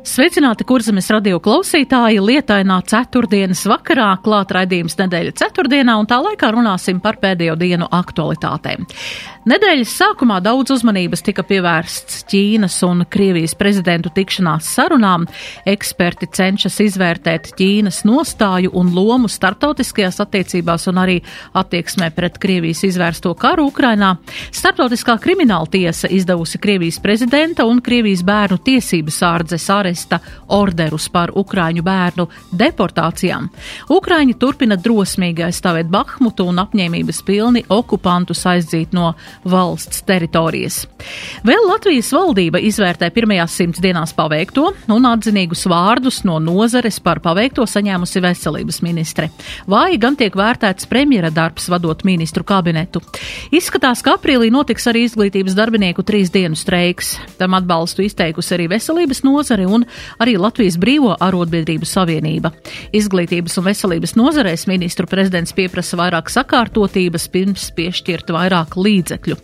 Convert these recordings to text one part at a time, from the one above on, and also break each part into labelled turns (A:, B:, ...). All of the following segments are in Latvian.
A: Sveicināti, kurzemes radio klausītāji! Lietainā ceturtdienas vakarā klāt raidījums nedēļa ceturtdienā, un tā laikā runāsim par pēdējo dienu aktualitātēm. Nedēļas sākumā daudz uzmanības tika pievērsts Ķīnas un Krievijas prezidentu tikšanās sarunām. Eksperti cenšas izvērtēt Ķīnas nostāju un lomu starptautiskajās attiecībās un arī attieksmē pret Krievijas izvērsto karu Ukrainā. Starptautiskā krimināla tiesa izdevusi Krievijas prezidenta un Krievijas bērnu tiesības ārdzes aresta orderus par Ukraiņu bērnu deportācijām. Ukraiņi turpina drosmīgi aizstāvēt Bahmutu un apņēmības pilni okupantus aizdzīt no valsts teritorijas. Vēl Latvijas valdība izvērtē pirmajās simts dienās paveikto un atzinīgus vārdus no nozares par paveikto saņēmusi veselības ministre. Vai gan tiek vērtēts premjera darbs vadot ministru kabinetu. Izskatās, ka aprīlī notiks arī izglītības darbinieku trīs dienu streiks. Tam atbalstu izteikusi arī veselības nozare un arī Latvijas Brīvo arotbiedrību savienība. Izglītības un veselības nozarēs ministru prezidents pieprasa vairāk sakārtotības pirms piešķirt vairāk līdzekļu.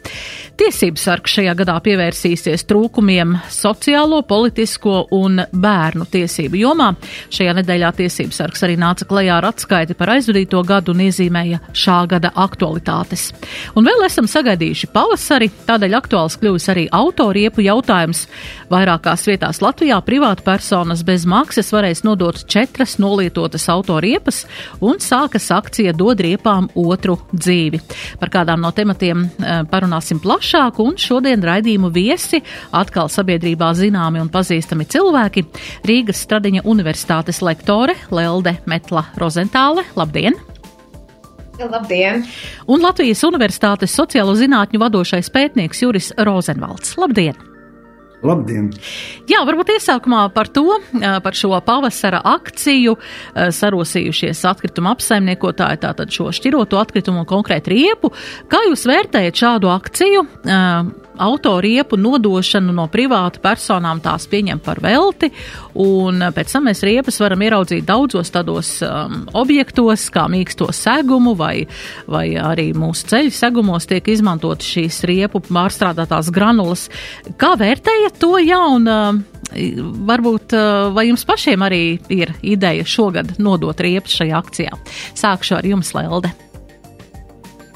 A: Tiesības sargs šajā gadā pievērsīsies trūkumiem sociālo, politisko un bērnu tiesību jomā. Šajā nedēļā tiesības sargs arī nāca klajā ar atskaiti par aizvadīto gadu un iezīmēja šā gada aktualitātes. Un vēl esam sagaidījuši pavasari, tādēļ aktuāls kļuvis arī autoriepu jautājums. Vairākās vietās Latvijā privāta personas bez maksas varēs nodot četras nolietotas autoriepas un sākas akcija dod riepām otru dzīvi. Par kādām no tematiem eh, parunāsim plašāk, un šodien raidījumu viesi atkal sabiedrībā zināmi un pazīstami cilvēki - Rīgas Stradiņa Universitātes lektore Lelde Metla Rozentāle. Labdien!
B: Labdien!
A: Un Latvijas Universitātes sociālo zinātņu vadošais pētnieks Juris Rozenvalds. Labdien!
C: Labdien!
A: Jā, varbūt iesākumā par to, par šo pavasara akciju sarosījušies atkrituma apsaimniekotāji, tātad šo šķiroto atkritumu un konkrēti riepu. Kā jūs vērtējat šādu akciju? Autoriepu nodošanu no privātu personām tās pieņem par velti, un pēc tam mēs riepas varam ieraudzīt daudzos tādos um, objektos, kā mīksto segumu, vai, vai arī mūsu ceļu segumos tiek izmantot šīs riepu pārstrādātās granulas. Kā vērtējat to jaunu? Varbūt vai jums pašiem arī ir ideja šogad nodot riepas šajā akcijā? Sākšu ar jums, Lelde.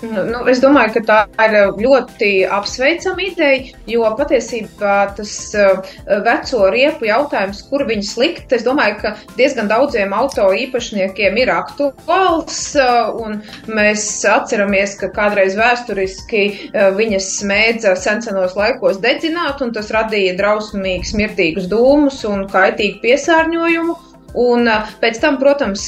B: Nu, es domāju, ka tā ir ļoti apsveicama ideja, jo patiesībā tas uh, veco riepu jautājums, kur viņas likt, es domāju, ka diezgan daudziem auto īpašniekiem ir aktuāls, uh, un mēs atceramies, ka kādreiz vēsturiski uh, viņas smēdza sensenos laikos dedzināt, un tas radīja drausmīgi smirdīgus dūmus un kaitīgu piesārņojumu. Un pēc tam, protams,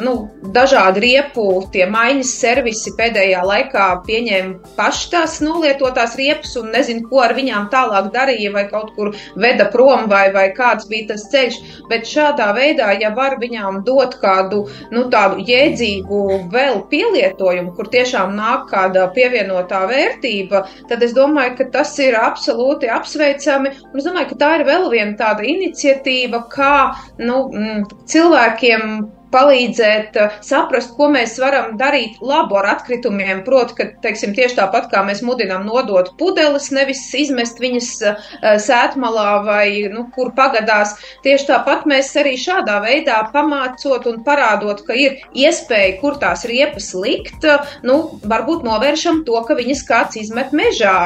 B: nu, dažādi riepu maiņas servisi pēdējā laikā pieņēma paši tās nolietotās riepas un nezinu, ko ar viņām tālāk darīja vai kaut kur veda prom vai, vai kāds bija tas ceļš. Bet šādā veidā, ja var viņām dot kādu, nu, tādu jēdzīgu vēl pielietojumu, kur tiešām nāk kāda pievienotā vērtība, tad es domāju, ka tas ir absolūti apsveicami. Un es domāju, ka tā ir vēl viena tāda iniciatīva, kā, nu, cilvēkiem palīdzēt uh, saprast, ko mēs varam darīt labu ar atkritumiem. Proti, ka, teiksim, tieši tāpat kā mēs mudinām nodot pudeles, nevis izmest viņas uh, sētmalā vai, nu, kur pagadās, tieši tāpat mēs arī šādā veidā pamācot un parādot, ka ir iespēja, kur tās riepas likt, uh, nu, varbūt novēršam to, ka viņas kāds izmet mežā,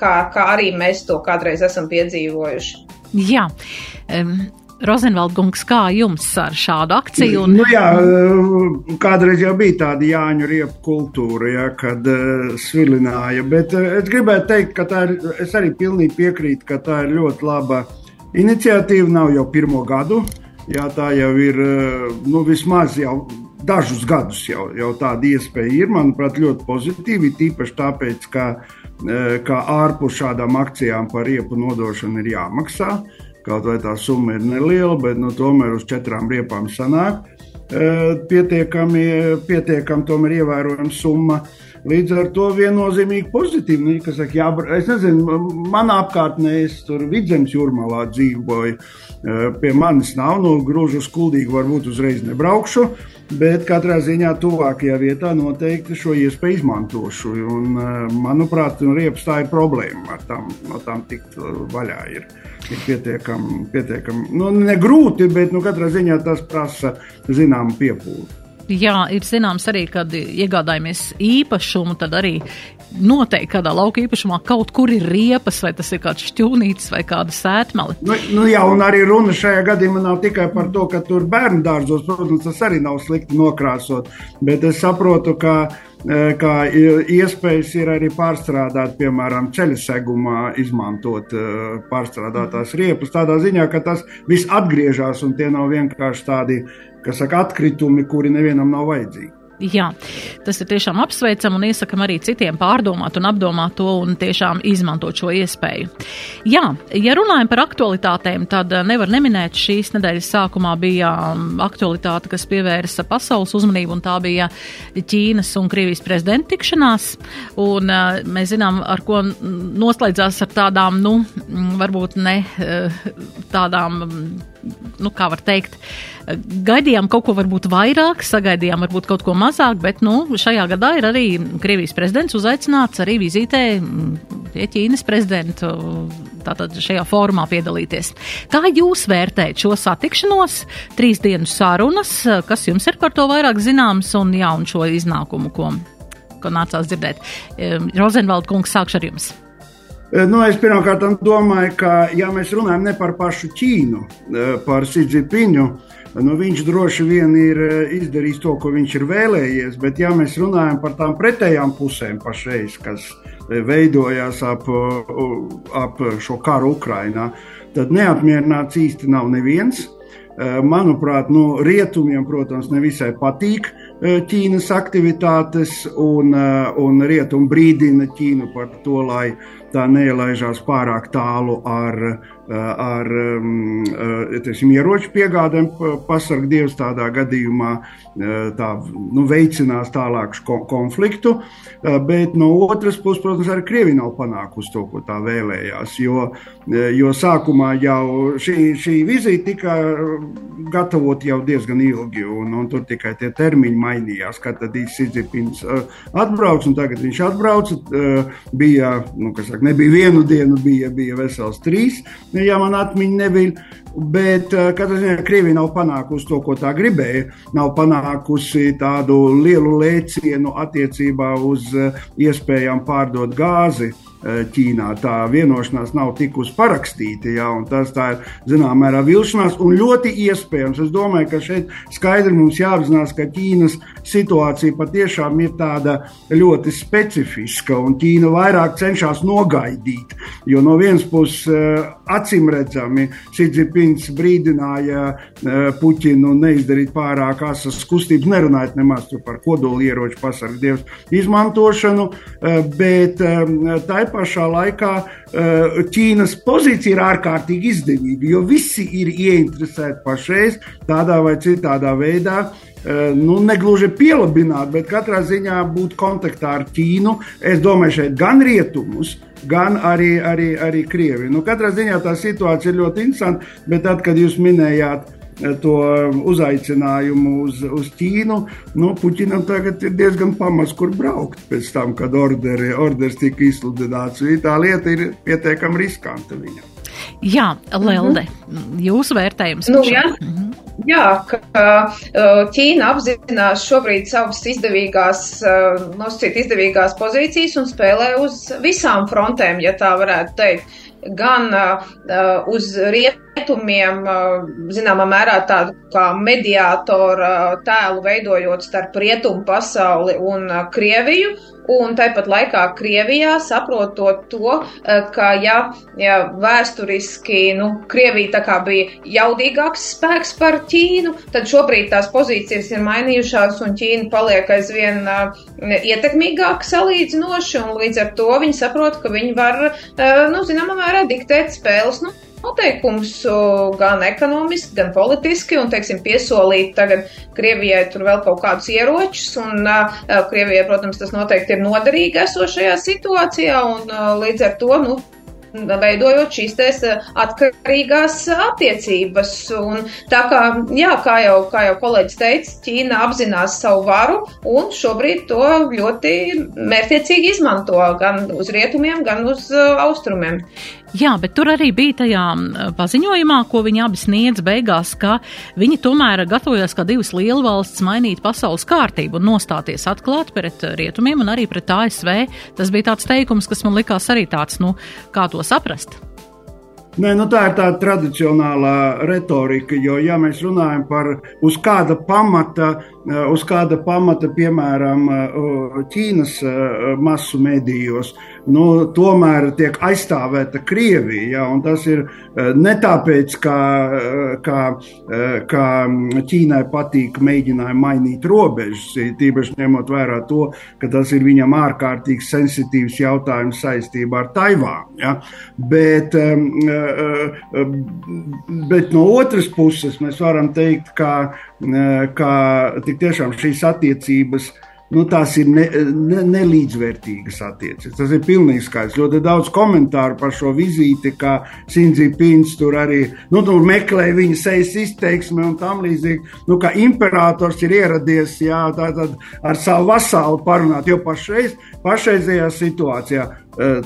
B: kā, kā arī mēs to kādreiz esam piedzīvojuši.
A: Jā. Um, Rozenvaldgungs, kā jums ar šādu akciju?
C: Un... Nu, jā, eh, kādreiz jau bija tāda Jāņu riepu kultūra, jā, kad uh, svilināja, bet uh, es gribētu teikt, ka tā ir, es arī pilnīgi piekrītu, ka tā ir ļoti laba iniciatīva, nav jau pirmo gadu, jā, tā jau ir, uh, nu, vismaz jau dažus gadus jau, jau tāda iespēja ir, manuprāt, ļoti pozitīvi, tīpaši tāpēc, ka, ka ārpus šādām akcijām par riepu nodošanu ir jāmaksā. Uh, Kaut vai tā summa ir neliela, bet nu, tomēr uz četrām riepām sanāk. Pietiekami, pietiekami tomēr ievērojama summa. Līdz ar to viennozīmīgi pozitīvi. Nu, saka, jā, es nezinu, manā apkārtnē es tur vidzemes jūrmalā dzīvoju. Pie manis nav, nu, grūžu skuldīgi varbūt uzreiz nebraukšu. Bet katrā ziņā tuvākajā vietā noteikti šo iespēju izmantošu. Un, manuprāt, riepas tā ir problēma ar tām, no tām tikt vaļā. Ir, ir pietiekami, pietiekami nu, ne grūti, bet nu, katrā ziņā tas prasa zināmu piepūli.
A: Jā, ir zināms arī, kad iegādājamies īpašumu, tad arī noteikti kādā lauka īpašumā kaut kur ir riepas, vai tas ir kāds šķūnītis vai kāda sētmali.
C: Nu, nu jā, un arī runa šajā gadījumā nav tikai par to, ka tur bērnu dārzos, protams, tas arī nav slikti nokrāsot, bet es saprotu, ka e, kā iespējas ir arī pārstrādāt, piemēram, ceļa segumā, izmantot e, pārstrādātās riepas. Tādā ziņā, ka tas viss atgriežas un tie nav vienkārši tādi kas saka, atkritumi, kuri nevienam nav vajadzīgi.
A: Jā, tas ir tiešām apsveicam un iesakam arī citiem pārdomāt un apdomāt to un tiešām izmantot šo iespēju. Jā, ja runājam par aktualitātēm, tad eh, nevar neminēt šīs nedēļas sākumā bija um, aktualitāte, kas pievērsa pasaules uzmanību, un tā bija Ķīnas un Krievijas prezidenta tikšanās. Un uh, mēs zinām, ar ko noslēdzās ar tādām, nu, varbūt ne uh, tādām nu, kā var teikt, gaidījām kaut ko varbūt vairāk, sagaidījām varbūt kaut ko mazāk, bet, nu, šajā gadā ir arī Krievijas prezidents uzaicināts arī vizītē pie Ķīnas prezidentu tātad šajā formā piedalīties. Kā jūs vērtējat šo satikšanos, trīs dienu sarunas, kas jums ir par to vairāk zināms un jā, un šo iznākumu, ko, ko nācās dzirdēt? Rozenvalda kungs, sākšu ar jums.
C: Eh, nu, es pirmkārt domāju, ka, ja mēs runājam ne par pašu Ķīnu, eh, par Sīdžipiņu, nu, viņš droši vien ir eh, izdarījis to, ko viņš ir vēlējies. Bet, ja mēs runājam par tām pretējām pusēm pašreiz, kas veidojās ap, ap šo karu Ukrajinā, tad neapmierināts īsti nav neviens. Manuprāt, nu, rietumiem, protams, nevisai patīk Ķīnas aktivitātes, un, un rietumi brīdina Ķīnu par to, lai tā neielaižās pārāk tālu ar, ar teiksim, ieroču piegādēm pasargdievs tādā gadījumā tā, nu, veicinās tālāku konfliktu, bet no otras puses, protams, arī Krievija nav panākusi to, ko tā vēlējās, jo, jo sākumā jau šī, šī vizīte tika gatavot jau diezgan ilgi, un, un tur tikai tie termiņi mainījās, kad tad Sīdzipins atbrauc, un tagad viņš atbrauca, bija, nu, kas saka, nebija vienu dienu, bija, bija vesels trīs, ja man atmiņa nebija. Bet eh, katrā ziņā Krievija nav panākusi to, ko tā gribēja. Nav panākusi tādu lielu lēcienu attiecībā uz eh, iespējām pārdot gāzi Eh, Ķīnā. Tā vienošanās nav tikusi parakstīta, ja, tas ir zināmā mērā vilšanās un ļoti iespējams. Es domāju, ka šeit skaidri mums jāapzinās, ka Ķīnas situācija patiešām ir tāda ļoti specifiska, Ķīna vairāk cenšas nogaidīt. Jo no vienas puses, eh, acīm redzami, Sīdzipins brīdināja eh, Puķinu neizdarīt pārāk asas kustības, nerunājot nemaz par kodolieroču pasargdievu izmantošanu, bet tā pašā laikā eh, Ķīnas pozīcija ir ārkārtīgi izdevīga, jo visi ir ieinteresēti pašreiz tādā vai citādā veidā. Eh, nu, negluži pielabināt, bet katrā ziņā būt kontaktā ar Ķīnu. Es domāju, šeit gan rietumus, gan arī, arī, arī Krieviju. Nu, katrā ziņā tā situācija ir ļoti interesanta, bet tad, kad jūs minējāt, to uzaicinājumu uz, uz Ķīnu. Nu, Puķinam tagad ir diezgan pamats, kur braukt pēc tam, kad orderi, orders tika izsludināts. Tā lieta ir pietiekami riskanta viņam.
A: Jā, Lelde, mm -hmm. jūsu vērtējums?
B: Nu, jā. Mm -hmm. Jā, ka Ķīna apzinās šobrīd savas izdevīgās, nosacīt izdevīgās pozīcijas un spēlē uz visām frontēm, ja tā varētu teikt. Gan uz rietu rietumiem, zināmā mērā tādu kā mediātoru tēlu veidojot starp rietumu pasauli un Krieviju, un tāpat laikā Krievijā saprotot to, ka ja, ja vēsturiski, nu, Krievija bija jaudīgāks spēks par Ķīnu, tad šobrīd tās pozīcijas ir mainījušās un Ķīna paliek aizvien ietekmīgāka salīdzinoši, līdz ar to viņi saprot, ka viņi var, nu, zināmā mērā diktēt spēles, nu, noteikumus gan ekonomiski, gan politiski, un, teiksim, piesolīt tagad Krievijai tur vēl kaut kādus ieročus, un uh, Krievijai, protams, tas noteikti ir noderīgi esošajā situācijā, un uh, līdz ar to, nu, veidojot šīs tēs atkarīgās attiecības. Un tā kā, jā, kā jau, kā jau kolēģis teica, Ķīna apzinās savu varu un šobrīd to ļoti mērķiecīgi izmanto gan uz rietumiem, gan uz austrumiem.
A: Jā, bet tur arī bija tajā paziņojumā, ko viņi abi sniedz beigās, ka viņi tomēr gatavojas kā divas lielvalsts mainīt pasaules kārtību un nostāties atklāti pret rietumiem un arī pret ASV. Tas bija tāds teikums, kas man likās arī tāds, nu, kā to saprast.
C: Nē, nu tā ir tā tradicionālā retorika, jo, ja mēs runājam par uz kāda pamata Eh, uz kāda pamata, piemēram, eh, Ķīnas eh, masu medijos, nu, tomēr tiek aizstāvēta Krievija. Ja, tas ir ne tāpēc, ka, ka, ka Ķīnai patīk mēģinājumi mainīt robežas, tīpaši ņemot vērā to, ka tas ir viņam ārkārtīgi sensitīvs jautājums saistībā ar Taivānu. Ja. Bet, bet no otras puses mēs varam teikt, ka ka tik tiešām šīs attiecības nu, tās ir ne, ne, nelīdzvērtīgas attiecības. Tas ir pilnīgi skaidrs. Ļoti daudz komentāru par šo vizīti, kā Sindzipins tur arī nu, tur meklēja viņa sejas izteiksmi un tam līdzīgi. Nu, kā imperators ir ieradies jā, tā, tad, ar savu vasālu parunāt, jo pašreiz, pašreizējā situācijā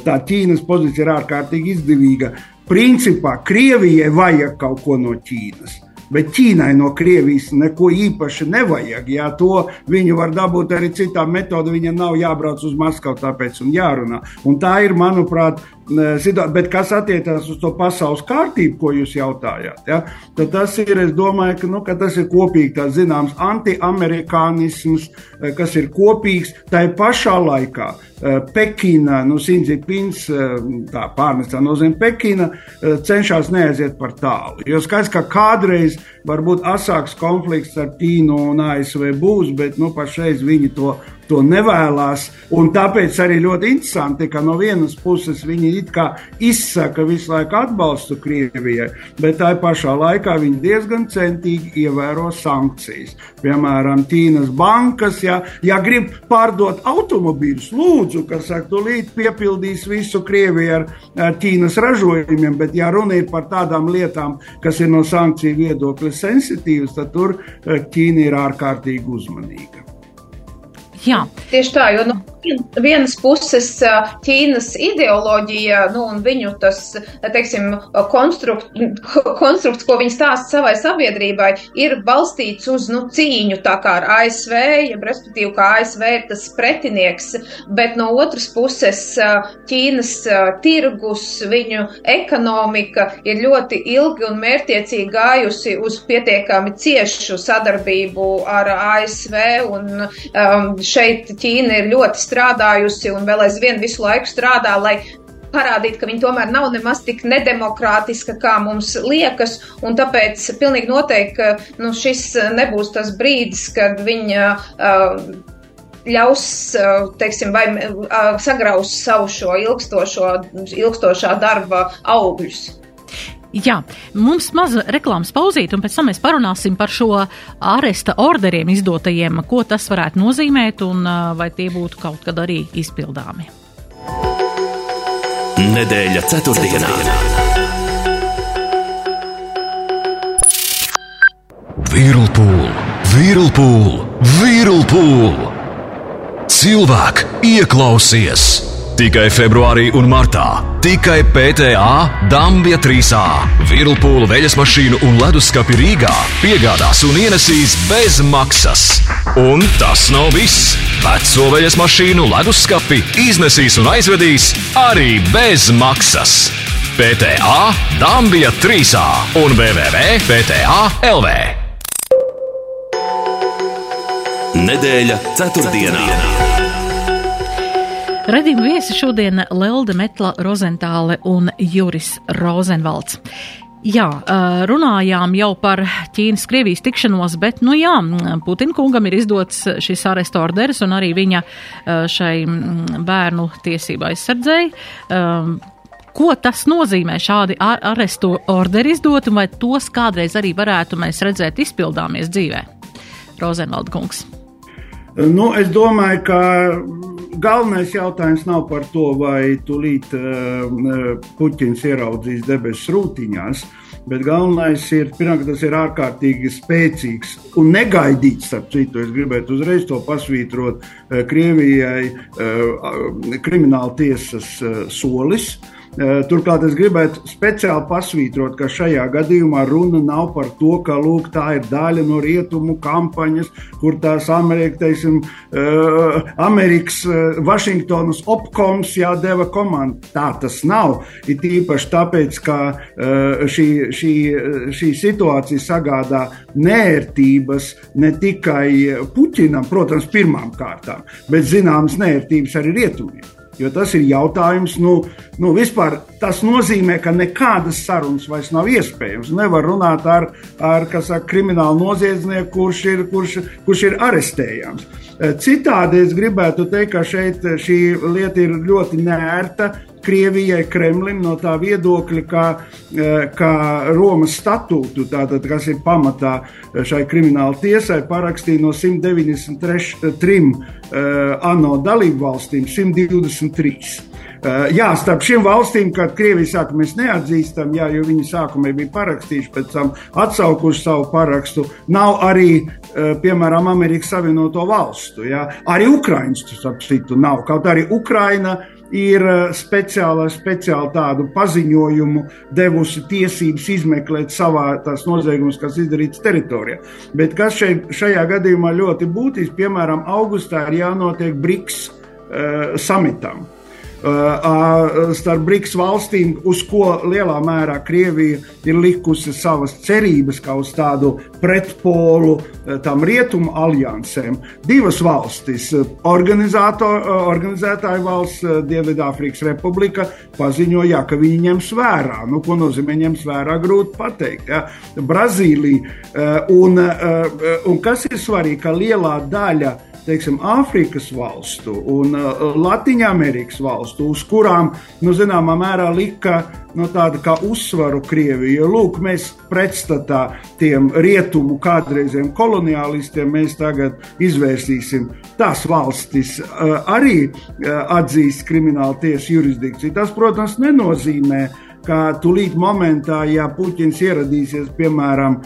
C: tā Ķīnas pozīcija ir ārkārtīgi izdevīga. Principā Krievijai vajag kaut ko no Ķīnas. Bet Ķīnai no Krievijas neko īpaši nevajag. Jā, to viņi var dabūt arī citām metodēm. Viņam nav jābrauc uz Maskavu, tāpēc un jārunā. Un tā ir, manuprāt. Bet kas attiecās uz to pasaules kārtību, ko jūs jautājāt, ja, tad tas ir, es domāju, ka, nu, ka tas ir kopīgi tāds zināms anti-amerikānisms, eh, kas ir kopīgs. Tā ir pašā laikā eh, Pekina, nu, Sindzipins, eh, tā pārnestā nozīmē Pekina, cenšas neaiziet par tālu. Jo skaidrs, ka kādreiz varbūt asāks konflikts ar Ķīnu un ASV būs, bet, nu, pašreiz viņi to to nevēlas. Tāpēc arī ļoti interesanti, ka no vienas puses viņi izsaka visu laiku atbalstu Krievijai, bet tā pašā laikā viņi diezgan centīgi ievēro sankcijas. Piemēram, Ķīnas bankas, ja, ja grib pārdot automobīļus, lūdzu, kas saka, tūlīt piepildīs visu Krieviju ar, ar Ķīnas ražojumiem, bet ja runa ir par tādām lietām, kas ir no sankciju viedokļa sensitīvas, tad tur eh, Ķīna ir ārkārtīgi uzmanīga.
A: Jā.
B: Tieši tā, jo no vienas puses Ķīnas ideoloģija, nu, un viņu tas, teiksim, konstrukt, konstrukts, ko viņi stāsta savai sabiedrībai, ir balstīts uz, nu, cīņu tā kā ar ASV, ja respektīvi, kā ASV ir tas pretinieks, bet no otras puses Ķīnas tirgus, viņu ekonomika ir ļoti ilgi un mērtiecīgi gājusi uz pietiekami ciešu sadarbību ar ASV, un um, šeit Ķīna ir ļoti strādājusi un vēl aizvien visu laiku strādā, lai parādīt, ka viņi tomēr nav nemaz tik nedemokrātiska, kā mums liekas, tāpēc pilnīgi noteikti, nu, šis nebūs tas brīdis, kad viņa uh, ļaus, teiksim, vai sagraus savu šo ilgstošo, ilgstošā darba augļus.
A: Jā, mums maza reklāmas pauzīte, un pēc tam mēs parunāsim par šo āresta orderiem izdotajiem, ko tas varētu nozīmēt un vai tie būtu kaut kad arī izpildāmi.
D: Nedēļa ceturtdienā. Virlpūl, virlpūl, virlpūl! Cilvēk, ieklausies! Tikai februārī un martā. Tikai PTA, Dabija 3A, Virlpūlu veļas mašīnu un leduskapi Rīgā piegādās un ienesīs bez maksas. Un tas nav viss. Veco veļas mašīnu, leduskapi iznesīs un aizvedīs arī bez maksas. PTA, Dabija 3A un www.PTA LV. Nedēļa ceturtdienā. ceturtdienā.
A: Radījuma viesi šodien Lelde Metla Rozentāle un Juris Rozenvalds. Jā, runājām jau par Ķīnas-Krievijas tikšanos, bet, nu jā, Putina kungam ir izdots šis arestu orderis un arī viņa šai bērnu tiesība aizsardzēji ko tas nozīmē šādi ar arestu orderi izdot, un vai tos kādreiz arī varētu mēs redzēt izpildāmies dzīvē? Rozenvalda kungs.
C: Nu, es domāju, ka galvenais jautājums nav par to, vai tūlīt uh, Puķins ieraudzīs debesu rūtiņās. Bet galvenais ir, pirmā, ka tas ir ārkārtīgi spēcīgs un negaidīts, starp citu, es gribētu uzreiz to pasvītrot Krievijai krimināla tiesas solis. Uh, Eh, turklāt es gribētu speciāli pasvītrot, ka šajā gadījumā runa nav par to, ka lūk, tā ir daļa no rietumu kampaņas, kur tās Amerika, teiksim, eh, Amerikas, eh, Vašingtonas opkoms jādeva komanda. Tā tas nav. It īpaši tāpēc, ka šī, šī, šī situācija sagādā nērtības ne tikai Puķinam, protams, pirmām kārtām, bet zināmas nērtības arī rietumiem. Jo tas ir jautājums, nu, nu vispār tas nozīmē, ka nekādas sarunas vairs nav iespējams. Nevar runāt ar, ar saka, kriminālu noziedznieku, kurš ir, kurš, kurš ir arestējams. Citādi es gribētu teikt, ka šeit šī lieta ir ļoti nērta. Krievijai, Kremlim no tā viedokļa, ka, ka Romas statūtu, tātad, kas ir pamatā šai krimināla tiesai, parakstīja no 193 uh, ANO dalību valstīm 123. Uh, jā, starp šīm valstīm, kad Krievija saka, mēs neatzīstam, jā, jo viņi sākumā bija parakstījuši, pēc tam atsaukuši savu parakstu, nav arī, uh, piemēram, Amerikas Savienoto Valstu. Jā. Arī Ukraiņas, starp citu, nav. Kaut arī Ukraina ir eh, speciāla, speciāla tādu paziņojumu devusi tiesības izmeklēt savā tās noziegumus, kas izdarīts teritorijā. Bet kas šeit, šajā gadījumā ļoti būtiski, piemēram, augustā ir jānotiek BRICS uh, samitam starp BRICS valstīm, uz ko lielā mērā Krievija ir likusi savas cerības, kā uz tādu pretpolu tam rietumu aliansēm. Divas valstis, organizētāja valsts, Dienvidāfrikas Republika, paziņoja, ka viņi ņems vērā. Nu, ko nozīmē ņems vērā, grūti pateikt. Ja? Brazīlija. Un, un kas ir svarīgi, ka lielā daļa teiksim, Āfrikas valstu un uh, Latvijas valstu, uz kurām, nu, zināmā mērā, lika nu, tāda kā uzsvaru Krieviju. Lūk, mēs pretstatā tiem rietumu kādreizējiem koloniālistiem, mēs tagad izvērsīsim tās valstis uh, arī uh, atzīst kriminālu tiesu jurisdikciju. Tas, protams, nenozīmē, ka tūlīt momentā, ja Puķins ieradīsies, piemēram,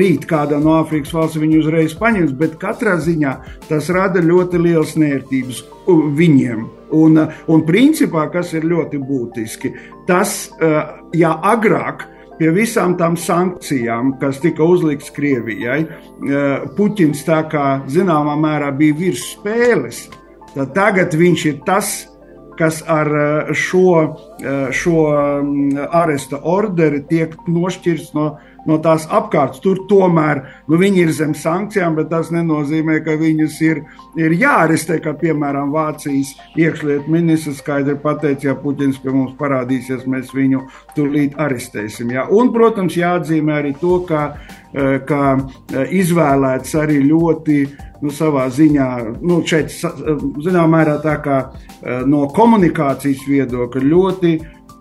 C: rīt kādā no Āfrikas valsts, viņu uzreiz paņems, bet katrā ziņā tas rada ļoti liels nērtības viņiem. Un, un principā, kas ir ļoti būtiski, tas, ja agrāk pie visām tām sankcijām, kas tika uzlikts Krievijai, Puķins tā kā zināmā mērā bija virs spēles, tad tagad viņš ir tas, kas ar eh, šo, eh, šo mm, aresta orderi tiek nošķirts no, no tās apkārtnes. Tur tomēr nu, viņi ir zem sankcijām, bet tas nenozīmē, ka viņus ir, ir jāarestē. Kā piemēram Vācijas iekšlietu ministrs skaidri pateica, ja Puķins pie mums parādīsies, mēs viņu tūlīt arestēsim. Jā. Un, protams, jāatzīmē arī to, ka, eh, ka izvēlēts arī ļoti nu, savā ziņā, nu, šeit, zināmā mērā, tā kā eh, no komunikācijas viedokļa ļoti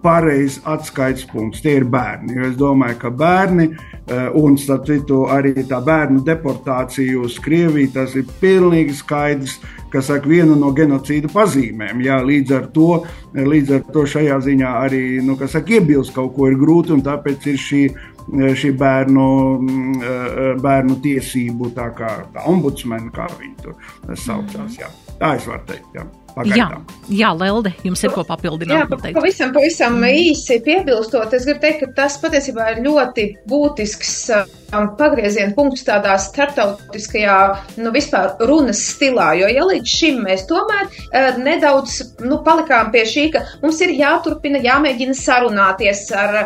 C: pareizs atskaites punkts. Tie ir bērni. Jo es domāju, ka bērni, eh, un starp citu, arī tā bērnu deportācija uz Krieviju, tas ir pilnīgi skaidrs, kas saka, viena no genocīda pazīmēm. Jā, līdz, ar to, līdz ar to šajā ziņā arī nu, saka, iebilst kaut ko ir grūti, un tāpēc ir šī Eh, šī bērnu, mm, eh, bērnu tiesību tā kā tā ombudsmena, kā viņi tur saucās. Jā. Tā es varu teikt. Jā.
A: Pagaidām. Jā, jā, Lelde, jums ir ko papildināt?
B: Jā, pavisam, pavisam īsi piebilstot, es gribu teikt, ka tas patiesībā ir ļoti būtisks um, pagrieziena punkts tādā startautiskajā, nu, vispār runas stilā, jo, ja līdz šim mēs tomēr uh, nedaudz, nu, palikām pie šī, ka mums ir jāturpina, jāmēģina sarunāties ar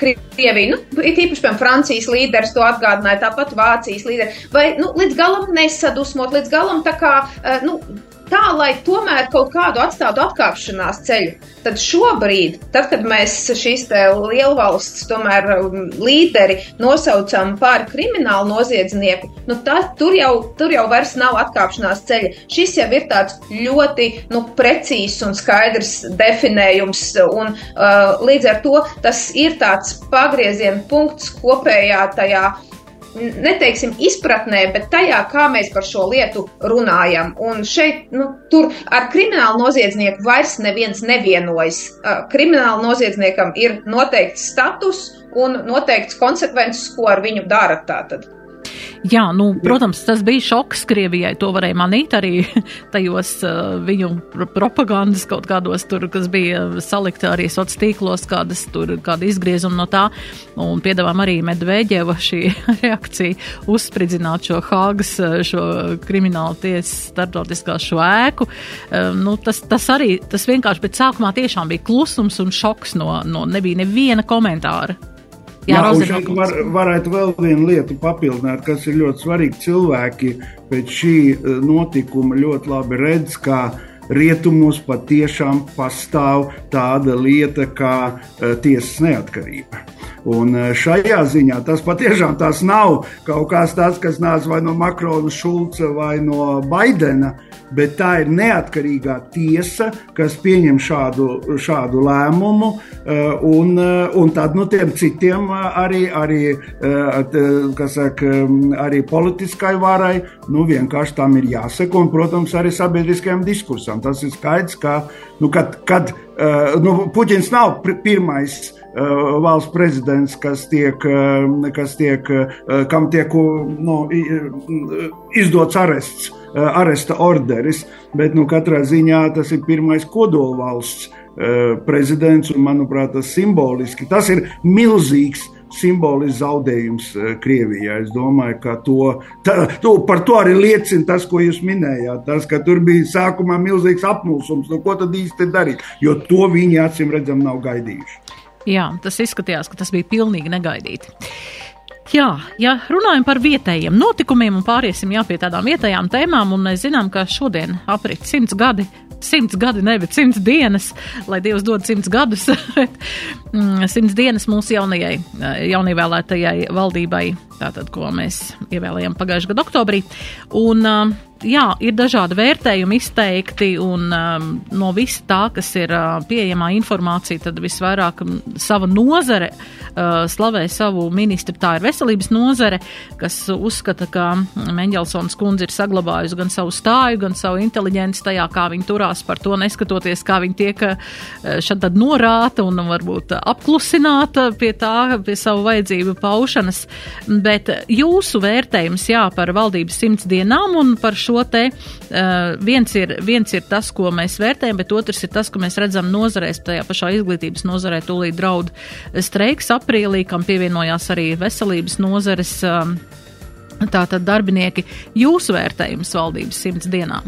B: Krieviju, nu, it īpaši, piemēram, Francijas līderis to atgādināja, tāpat Vācijas līderi, vai, nu, līdz galam nesadusmot, līdz galam tā kā, uh, nu, tā, lai tomēr kaut kādu atstātu atkāpšanās ceļu. Tad šobrīd, tad, kad mēs šīs lielvalsts tomēr um, līderi nosaucam par kriminālu noziedznieku, nu tā, tur, jau, tur jau vairs nav atkāpšanās ceļa. Šis jau ir tāds ļoti nu, precīzs un skaidrs definējums, un uh, līdz ar to tas ir tāds pagrieziena punkts kopējā tajā neteiksim izpratnē, bet tajā, kā mēs par šo lietu runājam. Un šeit, nu, tur ar kriminālu noziedznieku vairs neviens nevienojas. Kriminālu noziedzniekam ir noteikts status un noteikts konsekvences, ko ar viņu dara tātad.
A: Jā, nu, protams, tas bija šoks Krievijai. To varēja manīt arī tajos uh, viņu propagandas kaut kādos tur, kas bija salikta arī sociālos tīklos, kādas tur, kāda izgriezuma no tā. Un piedāvām arī Medveģeva šī reakcija uzspridzināt šo Hāgas, uh, šo kriminālu tiesas starptautiskā šo ēku. Uh, nu, tas, tas arī, tas vienkārši, bet sākumā tiešām bija klusums un šoks no, no nebija neviena komentāra.
C: Jā, Jā šeit var, varētu vēl vienu lietu papildināt, kas ir ļoti svarīgi. Cilvēki pēc šī e, notikuma ļoti labi redz, ka rietumos patiešām pastāv tāda lieta kā uh, tiesas neatkarība. Un e, šajā ziņā tas patiešām tas nav kaut kas tāds, kas nāca vai no Makrona, Šulca vai no Baidena, bet tā ir neatkarīgā tiesa, kas pieņem šādu, šādu lēmumu, eh, un, eh, un tad nu, tiem citiem eh, arī, arī, saka, arī politiskai varai nu, vienkārši tam ir jāseko, un, protams, arī sabiedriskajam diskursam. Tas ir skaidrs, ka nu, kad, kad nu, Puķins nav pirmais valsts prezidents, kas tiek, kas tiek, kam tiek nu, izdots arests Eh, aresta orderis, bet nu, katrā ziņā tas ir pirmais kodolvalsts eh, prezidents, un manuprāt, tas simboliski tas ir milzīgs simbolisks zaudējums eh, Krievijai. Es domāju, ka to, tā, to, par to arī liecina tas, ko jūs minējāt. Tas, ka tur bija sākumā milzīgs apmulsums, nu, ko tad īsti darīt, jo to viņi acīm redzam nav gaidījuši.
A: Jā, tas izskatījās, ka tas bija pilnīgi negaidīti. Jā, ja runājam par vietējiem notikumiem un pāriesim jā, pie tādām vietējām tēmām, un mēs zinām, ka šodien aprit simts gadi, simts gadi, nevis simts dienas, lai Dievs dod simts gadus, bet mm, simts dienas mūsu jaunajai, jaunievēlētajai valdībai, tātad, ko mēs ievēlējām pagājušajā gada oktobrī. Un, uh, jā, ir dažādi vērtējumi izteikti, un um, no visa tā, kas ir uh, pieejamā informācija, tad visvairāk um, sava nozare uh, slavē savu ministru. Tā ir veselības nozare, kas uzskata, ka Mendelsons kundze ir saglabājusi gan savu stāju, gan savu inteliģenci tajā, kā viņi turās par to, neskatoties, kā viņi tiek uh, šad tad norāta un varbūt apklusināta pie tā, pie savu vajadzību paušanas. Bet jūsu vērtējums, jā, par valdības simts dienām un par šo te uh, viens, ir, viens ir tas, ko mēs vērtējam, bet otrs ir tas, ko mēs redzam nozarēs, tajā pašā izglītības nozarē tūlīt draud streiks aprīlī, kam pievienojās arī veselības nozares. Uh, Tātad darbinieki, jūsu vērtējums valdības simts dienām.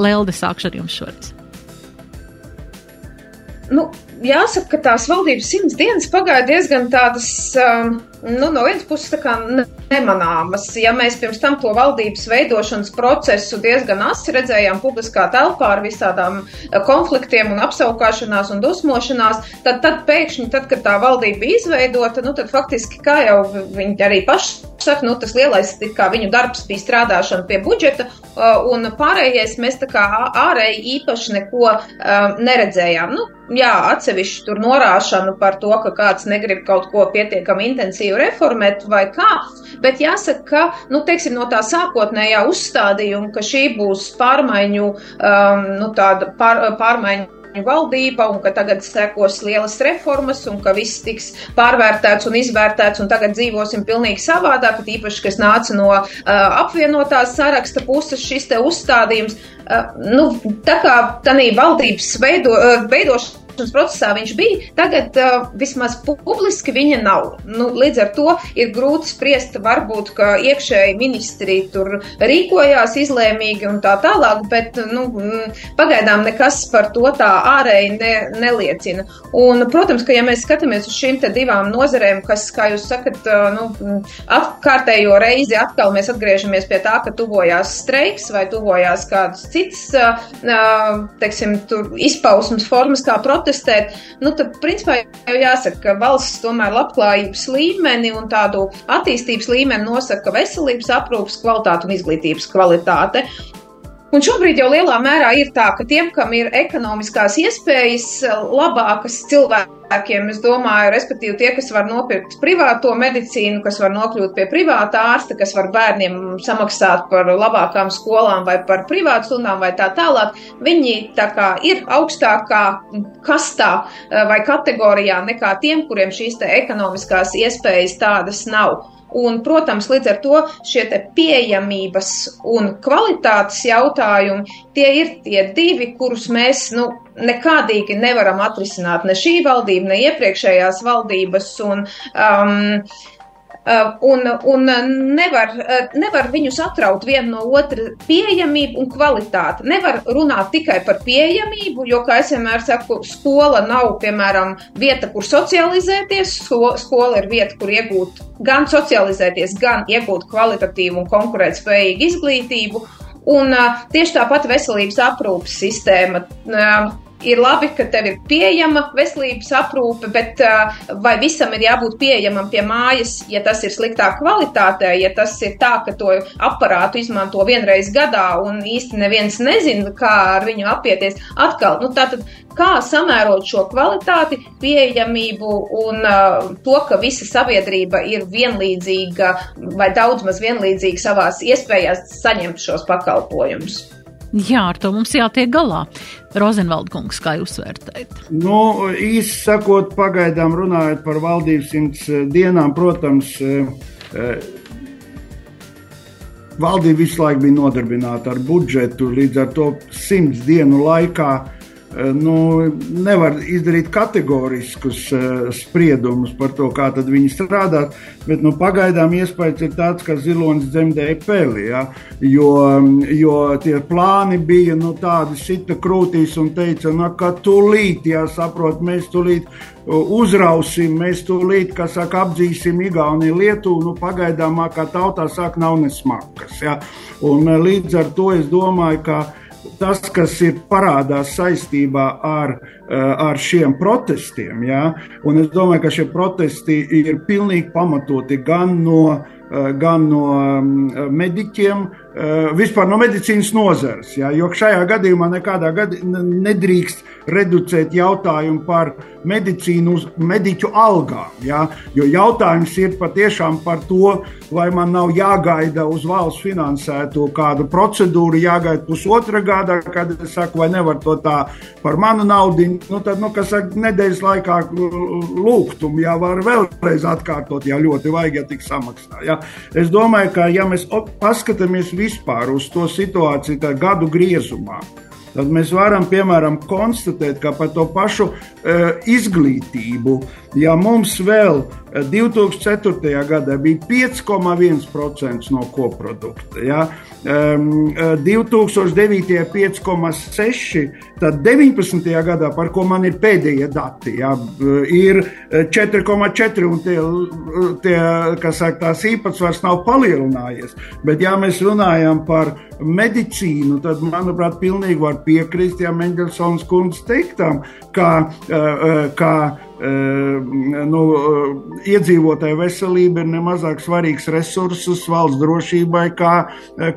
A: Lelde, sākšu ar jums šoreiz.
B: Nu, jāsaka, ka tās valdības simts dienas pagāja diezgan tādas. Um, nu, no vienas puses nemanāmas. Ja mēs pirms tam to valdības veidošanas procesu diezgan asi redzējām publiskā telpā ar visādām eh, konfliktiem un apsaukāšanās un dusmošanās, tad, tad pēkšņi, tad, kad tā valdība bija izveidota, nu, tad faktiski, kā jau viņi arī paši saka, nu, tas lielais viņu darbs bija strādāšana pie budžeta, eh, un pārējais mēs tā kā ārēji īpaši neko um, neredzējām. Nu, jā, atsevišķi tur norāšanu par to, ka kāds negrib kaut ko pietiekami intensīvi reformēt vai kā, bet jāsaka, ka, nu, teiksim, no tā sākotnējā uzstādījuma, ka šī būs pārmaiņu, um, nu, tāda pār, pārmaiņu valdība un ka tagad sekos lielas reformas un ka viss tiks pārvērtēts un izvērtēts un tagad dzīvosim pilnīgi savādāk, īpaši, kas nāca no uh, apvienotās saraksta puses šis te uzstādījums. Uh, nu, tā kā tā valdības veido, uh, veidošana likumdošanas procesā viņš bija, tagad uh, vismaz publiski viņa nav. Nu, līdz ar to ir grūti spriest, varbūt, ka iekšēji ministri tur rīkojās izlēmīgi un tā tālāk, bet nu, pagaidām nekas par to tā ārēji ne, neliecina. Un, protams, ka ja mēs skatāmies uz šīm divām nozarēm, kas, kā jūs sakat, nu, atkārtējo reizi atkal mēs atgriežamies pie tā, ka tuvojās streiks vai tuvojās kādas citas, teiksim, izpausmes formas, kā protestēt, nu, tad, principā, jau jāsaka, ka valsts tomēr labklājības līmeni un tādu attīstības līmeni nosaka veselības aprūpas kvalitāte un izglītības kvalitāte. Un šobrīd jau lielā mērā ir tā, ka tiem, kam ir ekonomiskās iespējas, labākas cilvēkiem, es domāju, respektīvi tie, kas var nopirkt privāto medicīnu, kas var nokļūt pie privāta ārsta, kas var bērniem samaksāt par labākām skolām vai par privātu stundām vai tā tālāk, viņi tā kā ir augstākā kastā eh, vai kategorijā nekā tiem, kuriem šīs te ekonomiskās iespējas tādas nav. Un, protams, līdz ar to šie pieejamības un kvalitātes jautājumi, tie ir tie divi, kurus mēs nu, nekādīgi nevaram atrisināt ne šī valdība, ne iepriekšējās valdības. Un, um, un, un nevar, uh, nevar viņus atraut vienu no otra pieejamību un kvalitāti. Nevar runāt tikai par pieejamību, jo, kā es vienmēr saku, skola nav, piemēram, vieta, kur socializēties. Skola ir vieta, kur iegūt gan socializēties, gan iegūt kvalitatīvu un konkurētspējīgu izglītību. Un uh, tieši tāpat veselības aprūpas sistēma. Ir labi, ka tev ir pieejama veselības aprūpe, bet vai visam ir jābūt pieejamam pie mājas, ja tas ir sliktā kvalitātē, ja tas ir tā, ka to aparātu izmanto vienreiz gadā un īsti neviens nezina, kā ar viņu apieties. Atkal, nu tātad, kā samērot šo kvalitāti, pieejamību un uh, to, ka visa sabiedrība ir vienlīdzīga vai daudz maz vienlīdzīga savās iespējās saņemt šos pakalpojumus.
A: Jā, ar to mums jātiek galā. Rozenvalda kungs, kā jūs vērtējat?
C: Nu, īsi sakot, pagaidām runājot par valdības simts eh, dienām, protams, eh, eh, valdība visu laiku bija nodarbināta ar budžetu, līdz ar to simts dienu laikā nu, nevar izdarīt kategoriskus uh, spriedumus par to, kā viņi strādā. Bet nu, pagaidām iespējas ir tāds, ka zilonis dzemdēja peli. Ja? Jo, jo tie plāni bija nu, tādi, sita krūtīs un teica, nu, ka tūlīt, jā, saprot, mēs tūlīt uzrausim, mēs tūlīt, saka, apdzīsim Igauniju, Lietuvu. Nu, pagaidām, kā tautā saka, nav nesmakas. Ja? Un līdz ar to es domāju, ka tas, kas ir parādās saistībā ar, eh, ar šiem protestiem, ja? un es domāju, ka šie protesti ir pilnīgi pamatoti gan no Eh, gan no mm, mediķiem, eh, vispār no medicīnas nozares. Ja, jo šajā gadījumā nekādā gadījumā nedrīkst reducēt jautājumu par medicīnu uz mediķu algām. Ja, jo jautājums ir patiešām par to, vai man nav jāgaida uz valsts finansēto kādu procedūru, jāgaida pusotra gada, kad es saku, vai nevar to tā par manu naudu. Nu, tad, nu, kas saka, nedēļas laikā lūgtumu, ja var vēlreiz atkārtot, ja ļoti vajag, ja tik samaksā. Ja. Es domāju, ka ja mēs paskatāmies vispār uz to situāciju gadu griezumā, tad mēs varam piemēram konstatēt, ka par to pašu e, izglītību, ja mums vēl 2004. E, gadā bija 5,1% no koprodukta, ja, um, 2009. 5,6%, tad 19. gadā, par ko man ir pēdējie dati, ja, ir 4,4% un tie, tie, kas saka, tās īpatsvars nav palielinājies. Bet, ja mēs runājam par medicīnu, tad, manuprāt, pilnīgi var piekrist, ja Mendelsons kundze teiktam, ka, ka nu, iedzīvotāju veselība ir nemazāk svarīgs resursus valsts drošībai, kā,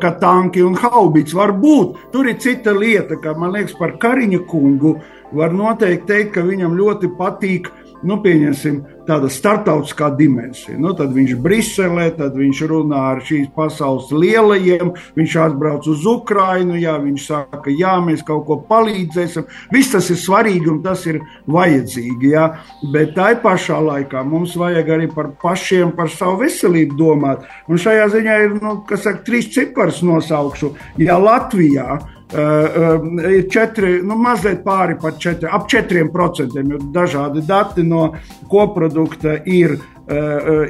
C: kā tanki un haubīts. Varbūt tur ir cita lieta, ka man liekas par Kariņa kungu var noteikti teikt, ka viņam ļoti patīk nu, pieņemsim, tāda startautiskā dimensija. Nu, tad viņš ir Briselē, tad viņš runā ar šīs pasaules lielajiem, viņš atbrauc uz Ukrajinu, jā, viņš saka, jā, mēs kaut ko palīdzēsim. Viss tas ir svarīgi un tas ir vajadzīgi. Jā. Bet tai pašā laikā mums vajag arī par pašiem, par savu veselību domāt. Un šajā ziņā ir, nu, saka, trīs ciparus nosaukšu. Ja Latvijā Uh, ir četri, nu, mazliet pāri par četri, ap četriem procentiem. Dažādi dati no koprodukta ir, uh,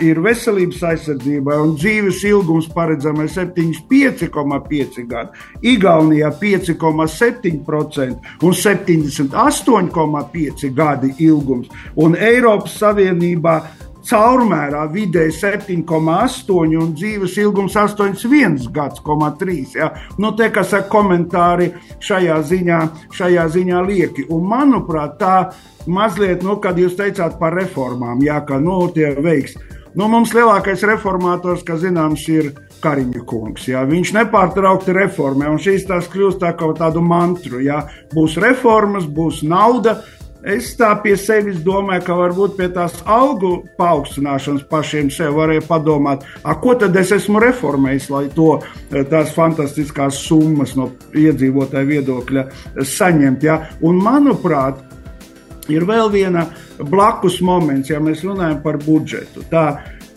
C: ir veselības aizsardzībai, un dzīves ilgums paredzamais 75,5 gadi. Igaunijā 5,7% un 78,5 gadi ilgums, un Eiropas Savienībā caurmērā vidēji 7,8 un dzīves ilgums 8,1 gads,3. Ja? Nu, te, kas ir komentāri šajā ziņā, šajā ziņā lieki. Un, manuprāt, tā mazliet, nu, kad jūs teicāt par reformām, jā, ka nu, tie veiks. Nu, mums lielākais reformators, kā zināms, ir Kariņa kungs. Jā. Viņš nepārtraukti reformē, un šīs tās kļūst tā kā tādu mantru. Jā. Būs reformas, būs nauda, Es tā pie sevis domāju, ka varbūt pie tās algu paaugstināšanas pašiem sev varēja padomāt, a, ko tad es esmu reformējis, lai to e, tās fantastiskās summas no iedzīvotāju viedokļa saņemt. Ja? Un, manuprāt, ir vēl viena blakus moments, ja mēs runājam par budžetu. Tā,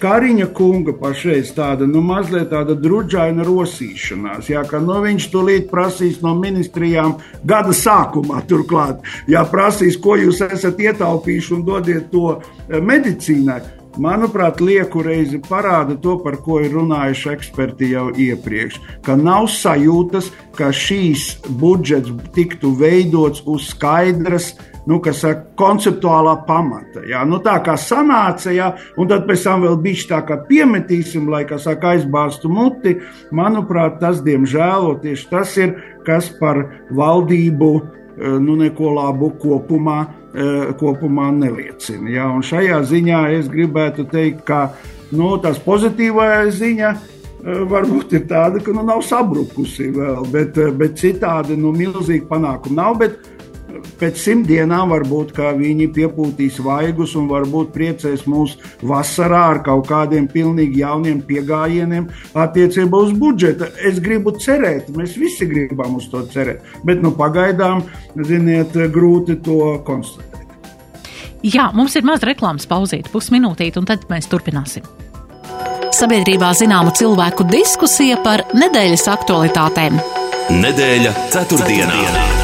C: Kariņa kunga pašreiz tāda nu, mazliet tāda drudžaina rosīšanās. Jā, ka nu, viņš tūlīt prasīs no ministrijām gada sākumā, turklāt, ja prasīs, ko jūs esat ietaupījuši un dodiet to eh, medicīnai. Manuprāt, lieku reizi parāda to, par ko ir runājuši eksperti jau iepriekš. Ka nav sajūtas, ka šīs budžets tiktu veidots uz skaidras uh, nu, saka, konceptuālā pamata. Jā. Nu, tā kā sanāca, jā, un tad pēc tam vēl bija tā, kā piemetīsim, lai saka, aizbāztu muti. Manuprāt, tas, diemžēl, tieši tas ir, kas par valdību eh, nu, neko labu kopumā, eh, kopumā neliecina. Jā. Un šajā ziņā es gribētu teikt, ka nu, tas pozitīvā ziņa eh, varbūt ir tāda, ka nu, nav sabrukusi vēl, bet, bet citādi nu, milzīgi panākumi nav. Bet, pēc simt dienām varbūt viņi piepūtīs vaigus un varbūt priecēs mūs vasarā ar kaut kādiem pilnīgi jauniem pieejamiem attiecībā uz budžetu. Es gribu cerēt, mēs visi gribam uz to cerēt, bet nu, pagaidām, ziniet, grūti to konstatēt.
A: Jā, mums ir maz reklāmas pauzīt, pusminūtīt, un tad mēs turpināsim. Sabiedrībā zināma cilvēku diskusija par nedēļas aktualitātēm.
D: Nedēļa ceturtdienā. ceturtdienā.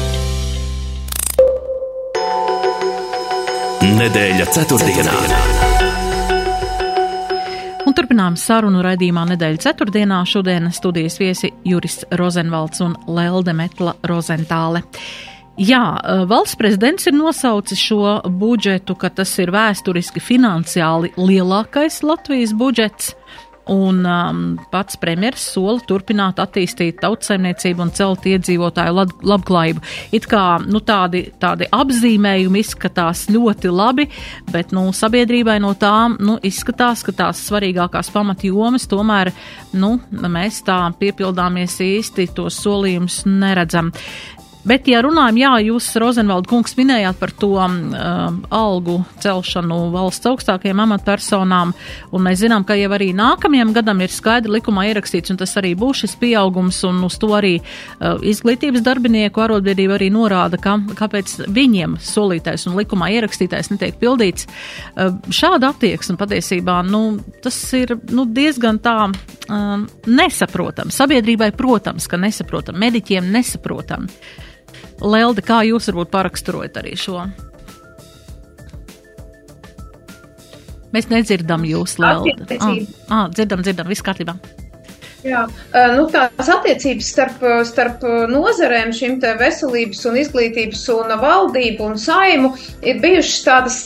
D: Nedēļa ceturtdienā.
A: Un turpinām sarunu raidījumā nedēļa ceturtdienā. Šodien studijas viesi Juris Rozenvalds un Lelde Metla Rozentāle. Jā, valsts prezidents ir nosaucis šo budžetu, ka tas ir vēsturiski finansiāli lielākais Latvijas budžets. Un um, pats premjeras sola turpināt attīstīt tautsaimniecību un celt iedzīvotāju lab labklājību. It kā nu, tādi, tādi apzīmējumi izskatās ļoti labi, bet nu, sabiedrībai no tām nu, izskatās, ka tās svarīgākās pamatjomas tomēr nu, mēs tā piepildāmies īsti tos solījumus neredzam. Bet, ja runājam, jā, jūs, Rozenvalda kungs, minējāt par to um, algu celšanu valsts augstākajām amatpersonām, un mēs zinām, ka jau arī nākamajam gadam ir skaidri likumā ierakstīts, un tas arī būs šis pieaugums, un uz to arī uh, izglītības darbinieku arotbiedrība arī norāda, ka, kāpēc viņiem solītais un likumā ierakstītais netiek pildīts. Uh, šāda attieksme patiesībā, nu, tas ir nu, diezgan tā um, nesaprotam. Sabiedrībai, protams, ka nesaprotam, mediķiem nesaprotam. Lelde, kā jūs varbūt paraksturojat arī šo? Mēs nedzirdam jūs, Lelde. Ah, ah, dzirdam, dzirdam, viss kārtībā.
B: Jā, nu, tās attiecības starp, starp nozarēm, šīm veselības un izglītības un valdību un saimu ir bijušas tādas,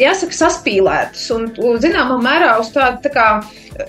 B: jāsaka, saspīlētas un, zināmā mērā, uz tādu tā kā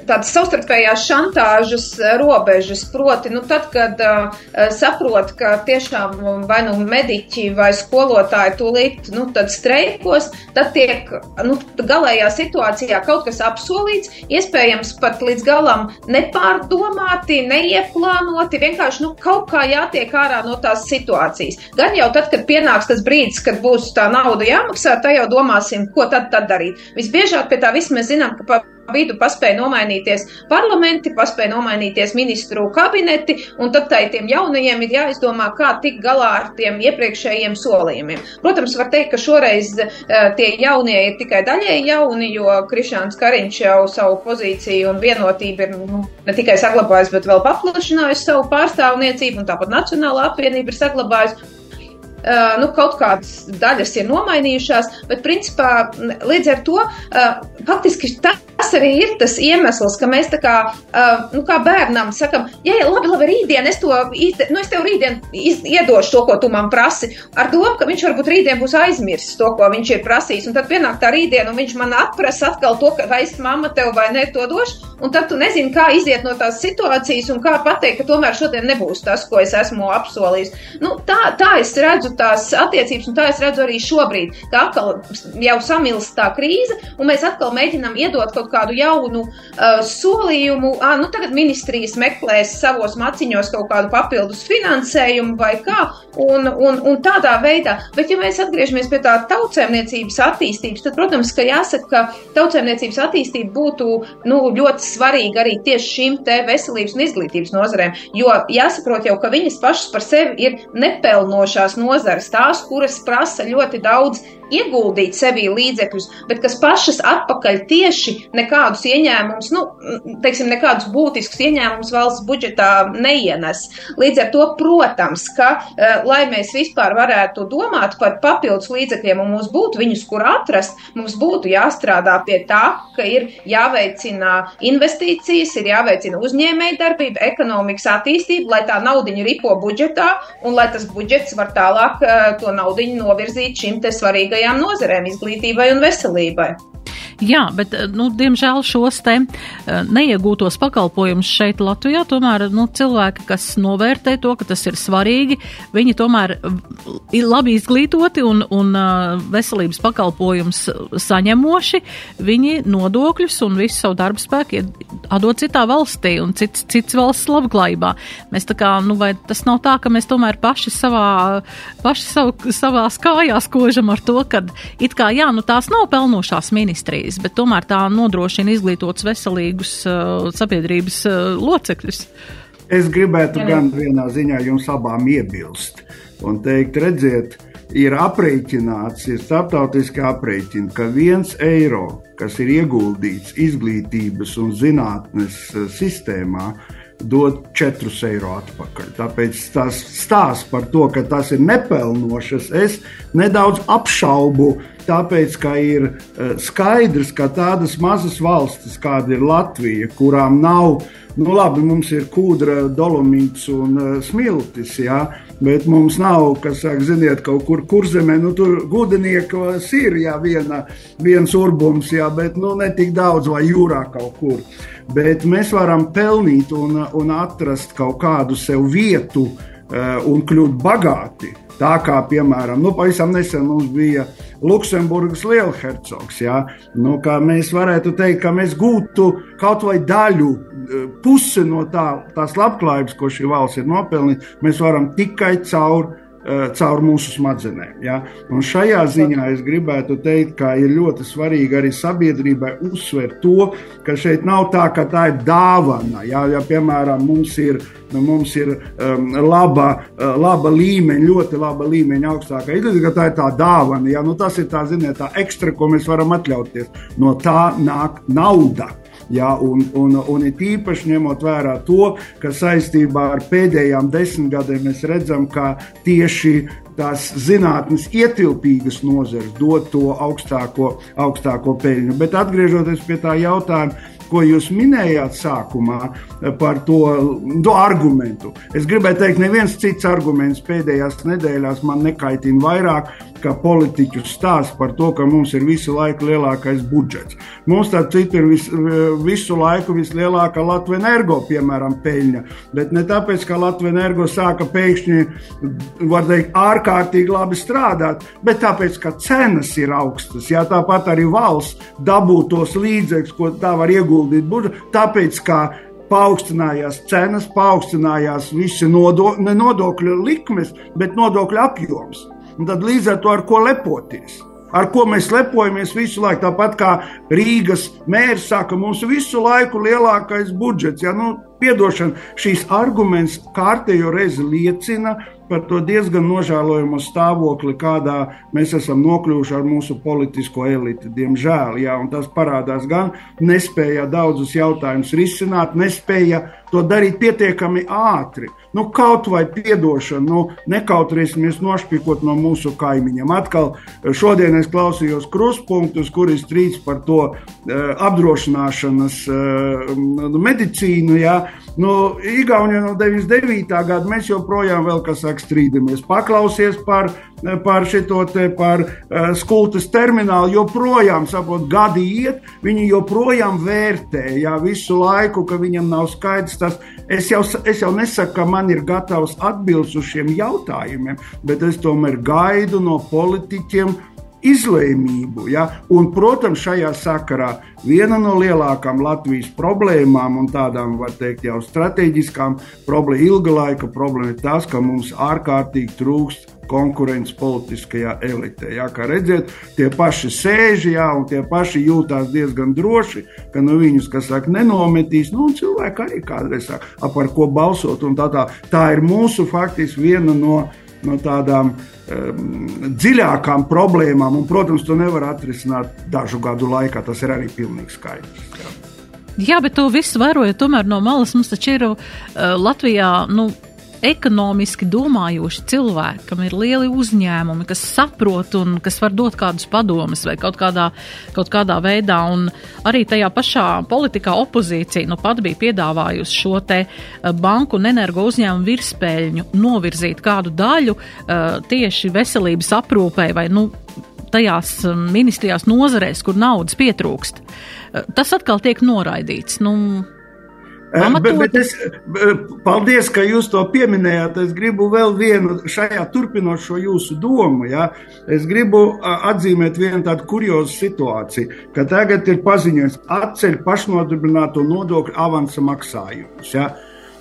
B: tādas savstarpējās šantāžas robežas. Proti, nu, tad, kad uh, saprot, ka tiešām vai nu mediķi vai skolotāji tūlīt nu, streikos, tad tiek nu, galējā situācijā kaut kas apsolīts, iespējams pat līdz galam nepārdomāti, neieplānoti, vienkārši nu, kaut kā jātiek ārā no tās situācijas. Gan jau tad, kad pienāks tas brīdis, kad būs tā nauda jāmaksā, tad jau domāsim, ko tad, tad darīt. Visbiežāk pie tā viss mēs zinām, ka vidu paspēja nomainīties parlamenti, paspēja nomainīties ministru kabineti, un tad tai tiem jaunajiem ir jāizdomā, kā tikt galā ar tiem iepriekšējiem solījumiem. Protams, var teikt, ka šoreiz uh, tie jaunie ir tikai daļēji jauni, jo Krišāns Kariņš jau savu pozīciju un vienotību ir nu, ne tikai saglabājis, bet vēl paplašinājis savu pārstāvniecību, un tāpat Nacionāla apvienība ir saglabājusi Uh, nu, kaut kādas daļas ir nomainījušās, bet principā līdz ar to uh, faktiski tas Tas arī ir tas iemesls, ka mēs tā kā, uh, nu, kā bērnam sakam, ja, labi, labi, rītdien es to izde, nu, es tev rītdien iz, iedošu to, ko tu man prasi, ar domu, ka viņš varbūt rītdien būs aizmirsis to, ko viņš ir prasījis, un tad pienāk tā rītdiena, un viņš man atprasa atkal to, ka es mamma tev vai ne to došu, un tad tu nezini, kā iziet no tās situācijas un kā pateikt, ka tomēr šodien nebūs tas, ko es esmu apsolījis. Nu, tā, tā es redzu tās attiecības, un tā es redzu arī šobrīd, ka atkal jau samilst tā krīze, un mēs atkal mēģinam iedot kaut kaut kādu jaunu uh, solījumu, ah, nu tagad ministrijas meklēs savos maciņos kaut kādu papildus finansējumu vai kā, un, un, un tādā veidā. Bet, ja mēs atgriežamies pie tā tautsēmniecības attīstības, tad, protams, ka jāsaka, ka tautsēmniecības attīstība būtu nu, ļoti svarīga arī tieši šīm te veselības un izglītības nozarēm, jo jāsaprot jau, ka viņas pašas par sevi ir nepelnošās nozares, tās, kuras prasa ļoti daudz ieguldīt sevī līdzekļus, bet kas pašas atpakaļ tieši nekādus ieņēmumus, nu, teiksim, nekādus būtiskus ieņēmumus valsts budžetā neienes. Līdz ar to, protams, ka, eh, lai mēs vispār varētu domāt par papildus līdzekļiem un mums būtu viņus, kur atrast, mums būtu jāstrādā pie tā, ka ir jāveicina investīcijas, ir jāveicina uzņēmēja darbība, ekonomikas attīstība, lai tā naudiņa ripo budžetā un lai tas budžets var tālāk uh, to naudiņu novirzīt šim te svarīgajām nozerēm, izglītībai un veselībai.
A: Jā, bet, eh, nu, diemžēl šos te eh, neiegūtos pakalpojumus šeit Latvijā tomēr, nu, cilvēki, kas novērtē to, ka tas ir svarīgi, viņi tomēr ir labi izglītoti un, un eh, veselības pakalpojums saņemoši, viņi nodokļus un visu savu darbu spēku atdod citā valstī un cits, cits valsts labklājībā. Mēs tā kā, nu, vai tas nav tā, ka mēs tomēr paši savā, paši savu, savās kājās kožam ar to, ka it kā, jā, nu, tās nav pelnošās ministrijas precīzi, bet tomēr tā nodrošina izglītotus, veselīgus uh, sabiedrības uh, locekļus.
C: Es gribētu Jā. gan vienā ziņā jums abām iebilst un teikt, redziet, ir aprēķināts, ir starptautiski aprēķināts, ka viens eiro, kas ir ieguldīts izglītības un zinātnes uh, sistēmā, dod 4 eiro atpakaļ. Tāpēc tas stāsts par to, ka tas ir nepelnošas, es nedaudz apšaubu Tāpēc, ka ir eh, skaidrs, ka tādas mazas valstis, kāda ir Latvija, kurām nav, nu labi, mums ir kūdra, dolomīts un uh, smiltis, jā, bet mums nav, kas saka, ziniet, kaut kur kurzemē, nu tur gudiniekos ir, jā, viena, viens urbums, jā, bet nu ne tik daudz vai jūrā kaut kur. Bet mēs varam pelnīt un, un atrast kaut kādu sev vietu uh, un kļūt bagāti. Tā kā, piemēram, nu, pavisam nesen mums bija Luksemburgas lielhercogs. Ja? Nu, mēs varētu teikt, ka mēs gūtu kaut vai daļu, eh, pusi no tā, tās labklājības, ko šī valsts ir nopelnījusi, mēs varam tikai caur caur mūsu smadzenēm. Ja? Un šajā ziņā es gribētu teikt, ka ir ļoti svarīgi arī sabiedrībai uzsvērt to, ka šeit nav tā, ka tā ir dāvana. Ja, ja piemēram, mums ir, nu, mums ir um, laba, uh, laba līmeņa, ļoti laba līmeņa augstākā izglītība, tā ir tā dāvana. Ja? Nu, tas ir tā, ziniet, tā ekstra, ko mēs varam atļauties. No tā nāk nauda. Ja, un, un, un it īpaši ņemot vērā to, ka saistībā ar pēdējām desmitgadēm mēs redzam, ka tieši tās zinātnes ietilpīgas nozares dod to augstāko, augstāko peļņu. Bet atgriežoties pie tā jautājuma, ko jūs minējāt sākumā par to, to argumentu. Es gribēju teikt, neviens cits arguments pēdējās nedēļās man nekaitina vairāk kā politiķu stāsts par to, ka mums ir visu laiku lielākais budžets. Mums tā citu ir vis, visu laiku vislielākā Latvijas energo, piemēram, peļņa. Bet ne tāpēc, ka Latvijas energo sāka pēkšņi, var teikt, ārkārtīgi labi strādāt, bet tāpēc, ka cenas ir augstas. Jā, tāpat arī valsts dabū tos līdzekļus, ko tā var ieguldīt budžetā, tāpēc, ka paaugstinājās cenas, paaugstinājās visi nodo, nodokļu likmes, bet nodokļu apjoms. Un tad līdz ar to ar ko lepoties? Ar ko mēs lepojamies visu laiku? Tāpat kā Rīgas mērs saka, mums visu laiku lielākais budžets. Ja? Nu, piedošana, šīs arguments kārtējo reizi liecina par to diezgan nožēlojumu stāvokli, kādā mēs esam nokļuvuši ar mūsu politisko eliti. Diemžēl, jā, tas parādās gan nespēja daudzus jautājumus risināt, nespēja to darīt pietiekami ātri. Nu, kaut vai piedošana, nu, nekautrēsimies nošpikot no mūsu kaimiņiem. Atkal šodien es klausījos kruspunktus, kuri strīds par to uh, apdrošināšanas uh, medicīnu. Jā. Nu, Igaunijā no 99. gada mēs joprojām vēl, kas saka, strīdamies. Paklausies par, par šito te par uh, skultas terminālu, joprojām, saprot, gadi iet, viņi joprojām vērtē, jā, visu laiku, ka viņam nav skaidrs tas. Es jau, es jau nesaku, ka man ir gatavs atbildes uz šiem jautājumiem, bet es tomēr gaidu no politiķiem izlēmību. Ja? Un, protams, šajā sakarā viena no lielākām Latvijas problēmām un tādām, var teikt, jau strateģiskām problēmām, ilga laika problēma ir tas, ka mums ārkārtīgi trūkst konkurence politiskajā elitē. Jā, kā redzat, tie paši sēž, jā, un tie paši jūtās diezgan droši, ka nu, viņus, kas saka, nenometīs, nu, cilvēki arī kādreiz saka, par ko balsot. Tā, tā, tā ir mūsu faktiski viena no, no tādām um, dziļākām problēmām, un, protams, to nevar atrisināt dažu gadu laikā. Tas ir arī pilnīgi skaidrs. Jā.
A: Jā, bet to visu vērojot tomēr no malas, mums taču ir uh, Latvijā, nu, ekonomiski domājoši cilvēki, kam ir lieli uzņēmumi, kas saprot un kas var dot kādus padomus vai kaut kādā, kaut kādā veidā. Un arī tajā pašā politikā opozīcija nu pat bija piedāvājusi šo te eh, banku un energo uzņēmumu virspēļņu novirzīt kādu daļu uh, tieši veselības aprūpē vai, nu, tajās eh, ministrijās nozarēs, kur naudas pietrūkst. Tas atkal tiek noraidīts. Nu,
C: Bet, bet es, paldies, ka jūs to pieminējāt. Es gribu vēl vienu šajā turpinot šo jūsu domu. Ja? Es gribu atzīmēt vienu tādu kuriozu situāciju, ka tagad ir paziņojums atceļ pašnodarbināto nodokļu avansa maksājumus. Ja?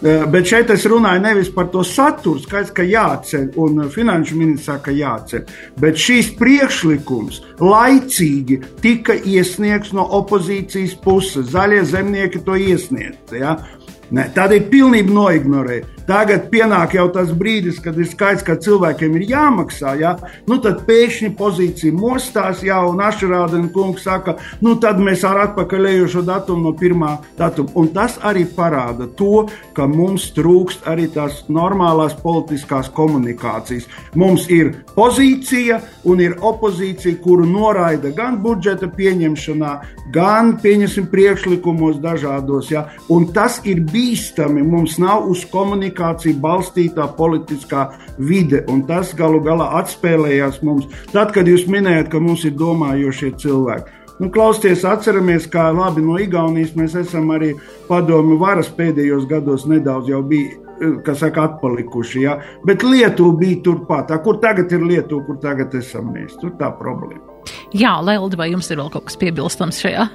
C: Eh, bet šeit es runāju nevis par to saturu, skaidrs, ka jāceļ, un finanšu ministrs saka, ka jāceļ. Bet šīs priekšlikums laicīgi tika iesniegts no opozīcijas puses. Zaļie zemnieki to iesniedz. Ja? Ne, tad ir pilnībā noignorēta. Tagad pienāk jau tas brīdis, kad ir skaidrs, ka cilvēkiem ir jāmaksā. Ja? Nu, tad pēkšņi pozīcija mostās, ja un Ašrādena kungs saka, nu tad mēs ar atpakaļējošo datumu no pirmā datuma. Un tas arī parāda to, ka mums trūkst arī tās normālās politiskās komunikācijas. Mums ir pozīcija un ir opozīcija, kuru noraida gan budžeta pieņemšanā, gan pieņemsim priekšlikumos dažādos. Ja? Un tas ir bīstami. Mums nav uz komunikāciju komunikācija balstītā politiskā vide, un tas galu galā atspēlējās mums. Tad, kad jūs minējat, ka mums ir domājošie cilvēki. Nu, klausieties, atceramies, kā labi no Igaunijas mēs esam arī padomu varas pēdējos gados nedaudz jau bija. Kas saka, atpalikuši. Ja? Bet Lietuva bija turpat. Kur tagad ir Lietuva, kur tagad esam mēs? Tur tā problēma.
A: Jā, Lelda, vai jums ir vēl kaut kas piebilstams šajā?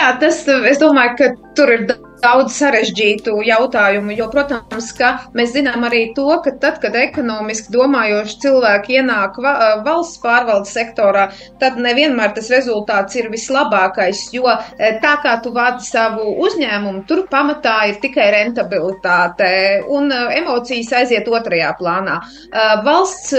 B: Jā, tas, es domāju, ka tur ir daudz sarežģītu jautājumu, jo, protams, ka mēs zinām arī to, ka tad, kad ekonomiski domājoši cilvēki ienāk valsts pārvaldes sektorā, tad nevienmēr tas rezultāts ir vislabākais, jo tā kā tu vādi savu uzņēmumu, tur pamatā ir tikai rentabilitāte un emocijas aiziet otrajā plānā. Valsts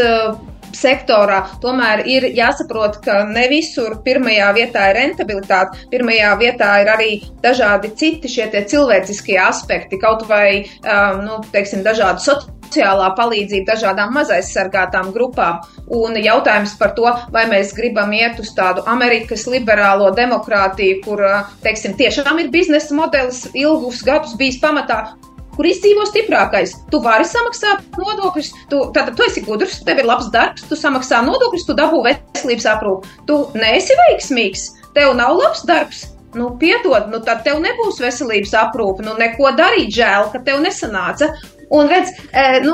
B: sektorā tomēr ir jāsaprot, ka ne visur pirmajā vietā ir rentabilitāte, pirmajā vietā ir arī dažādi citi šie cilvēciskie aspekti, kaut vai, um, nu, teiksim, dažādi sociāli sociālā palīdzība dažādām mazaizsargātām grupām. Un jautājums par to, vai mēs gribam iet uz tādu Amerikas liberālo demokrātiju, kur, teiksim, tiešām ir biznesa modelis ilgus gadus bijis pamatā, kur izdzīvo stiprākais. Tu vari samaksāt nodokļus, tu, tātad tu esi gudrs, tev ir labs darbs, tu samaksā nodokļus, tu dabū veselības aprūpi. Tu neesi veiksmīgs, tev nav labs darbs, Nu, piedod, nu tad tev nebūs veselības aprūpe, nu neko darīt, žēl, ka tev nesanāca. Un redz, e, nu,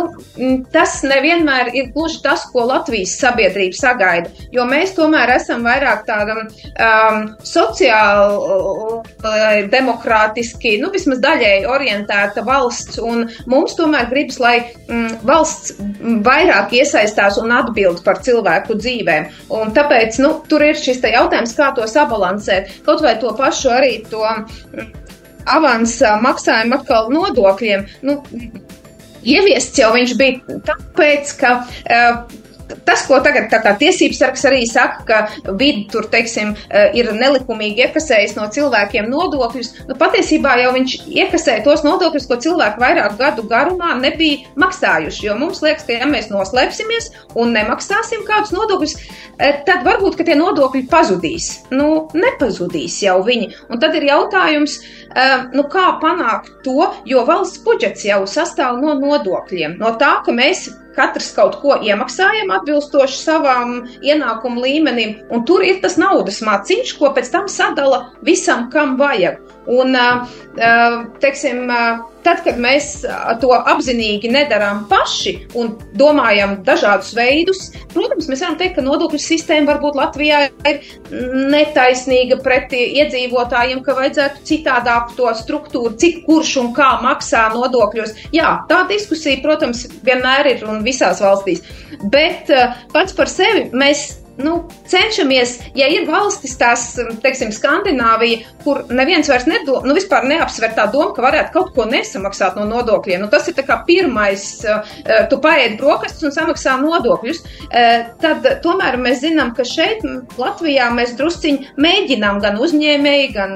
B: tas nevienmēr ir gluži tas, ko Latvijas sabiedrība sagaida. Jo mēs tomēr esam vairāk tāda um, sociāli, uh, demokrātiski, nu, vismaz daļēji orientēta valsts. Un mums tomēr gribas, lai um, valsts vairāk iesaistās un atbild par cilvēku dzīvēm. Un tāpēc nu, tur ir šis jautājums, kā to sabalansēt. Kaut vai to pašu arī to avansa maksājumu atkal nodokļiem. Nu, Ieviests jau viņš bija tāpēc, ka uh, tas, ko tagad tiesības sargs arī saka, ka vidi tur, teiksim, eh, ir nelikumīgi iekasējis no cilvēkiem nodokļus, nu, patiesībā jau viņš iekasēja tos nodokļus, ko cilvēki vairāk gadu garumā nebija maksājuši. Jo mums liekas, ka ja mēs noslēpsimies un nemaksāsim kādus nodokļus, eh, tad varbūt tie nodokļi pazudīs. Nu, nepazudīs jau viņi. Un tad ir jautājums, eh, nu, kā panākt to, jo valsts budžets jau sastāv no nodokļiem. No tā, ka mēs katrs kaut ko iemaksājam atbilstoši savam ienākumu līmenim, un tur ir tas naudas maciņš, ko pēc tam sadala visam, kam vajag. Un, teiksim, tad, kad mēs to apzinīgi nedarām paši un domājam dažādus veidus, protams, mēs varam teikt, ka nodokļu sistēma varbūt Latvijā ir netaisnīga pret iedzīvotājiem, ka vajadzētu citādāk to struktūru, cik kurš un kā maksā nodokļos. Jā, tā diskusija, protams, vienmēr ir un visās valstīs. Bet pats par sevi mēs nu, cenšamies, ja ir valstis, tās, teiksim, Skandināvija, kur neviens vairs nedo, nu, vispār neapsver tā doma, ka varētu kaut ko nesamaksāt no nodokļiem. Nu, tas ir kā pirmais, uh, tu paēdi brokastis un samaksā nodokļus. Uh, tad tomēr mēs zinām, ka šeit, Latvijā, mēs drusciņi mēģinām gan uzņēmēji, gan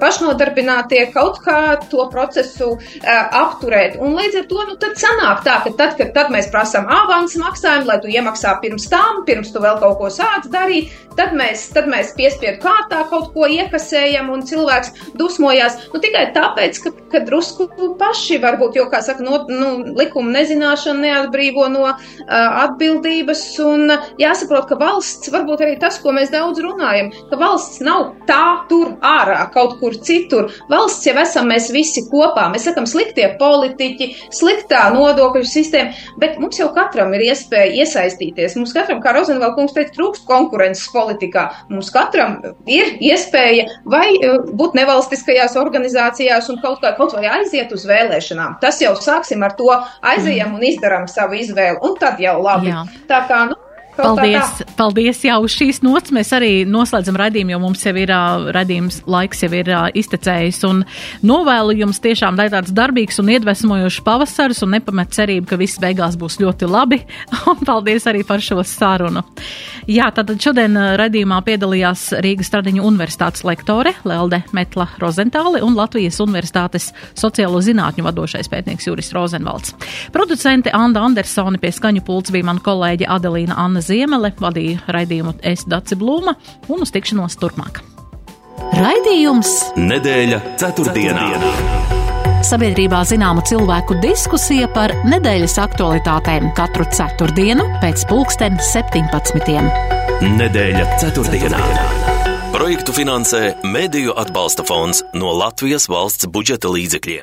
B: pašnodarbinātie kaut kā to procesu apturēt. Un līdz ar to, nu, tad sanāk tā, ka tad, kad tad mēs prasām avans maksājumu, lai tu iemaksā pirms tam, pirms tu vēl vēl kaut ko sāc darīt, tad mēs, tad mēs piespiedu kārtā kaut ko iekasējam un cilvēks dusmojās. Nu, tikai tāpēc, ka, ka drusku paši varbūt, jo, kā saka, no, nu, likuma nezināšana neatbrīvo no uh, atbildības un jāsaprot, ka valsts, varbūt arī tas, ko mēs daudz runājam, ka valsts nav tā tur ārā kaut kur citur. Valsts jau esam mēs visi kopā. Mēs sakam sliktie politiķi, sliktā nodokļu sistēma, bet mums jau katram ir iespēja iesaistīties. Mums katram, kā Rozenvalkungs, mums teikt, trūkst konkurences politikā. Mums katram ir iespēja vai eh, būt nevalstiskajās organizācijās un kaut kā kaut vai aiziet uz vēlēšanām. Tas jau sāksim ar to aizējam un izdarām savu izvēli, un tad jau labi. Jā. Tā kā, nu,
A: Paldies, paldies, jau uz šīs nots. Mēs arī noslēdzam raidījumu, jo mums jau ir uh, raidījums laiks jau ir uh, iztecējis. Un novēlu jums tiešām lai tāds darbīgs un iedvesmojošs pavasars un nepamet cerību, ka viss beigās būs ļoti labi. Un paldies arī par šo sarunu. Jā, tātad šodien raidījumā piedalījās Rīgas Tradiņu universitātes lektore Lelde Metla Rozentāli un Latvijas universitātes sociālo zinātņu vadošais pētnieks Juris Rozenvalds. Producente Anda Andersoni pie skaņu pults bija man kolēģe Adelīna Anna Ziemele, vadīja raidījumu Es Daci Blūma un uz tikšanos turpmāk.
D: Raidījums Nedēļa ceturtdienā.
A: Sabiedrībā zināma cilvēku diskusija par nedēļas aktualitātēm katru ceturtdienu pēc pulksten 17.
D: Nedēļa ceturtdienā. Projektu finansē Mēdīju atbalsta fonds no Latvijas valsts budžeta līdzekļiem.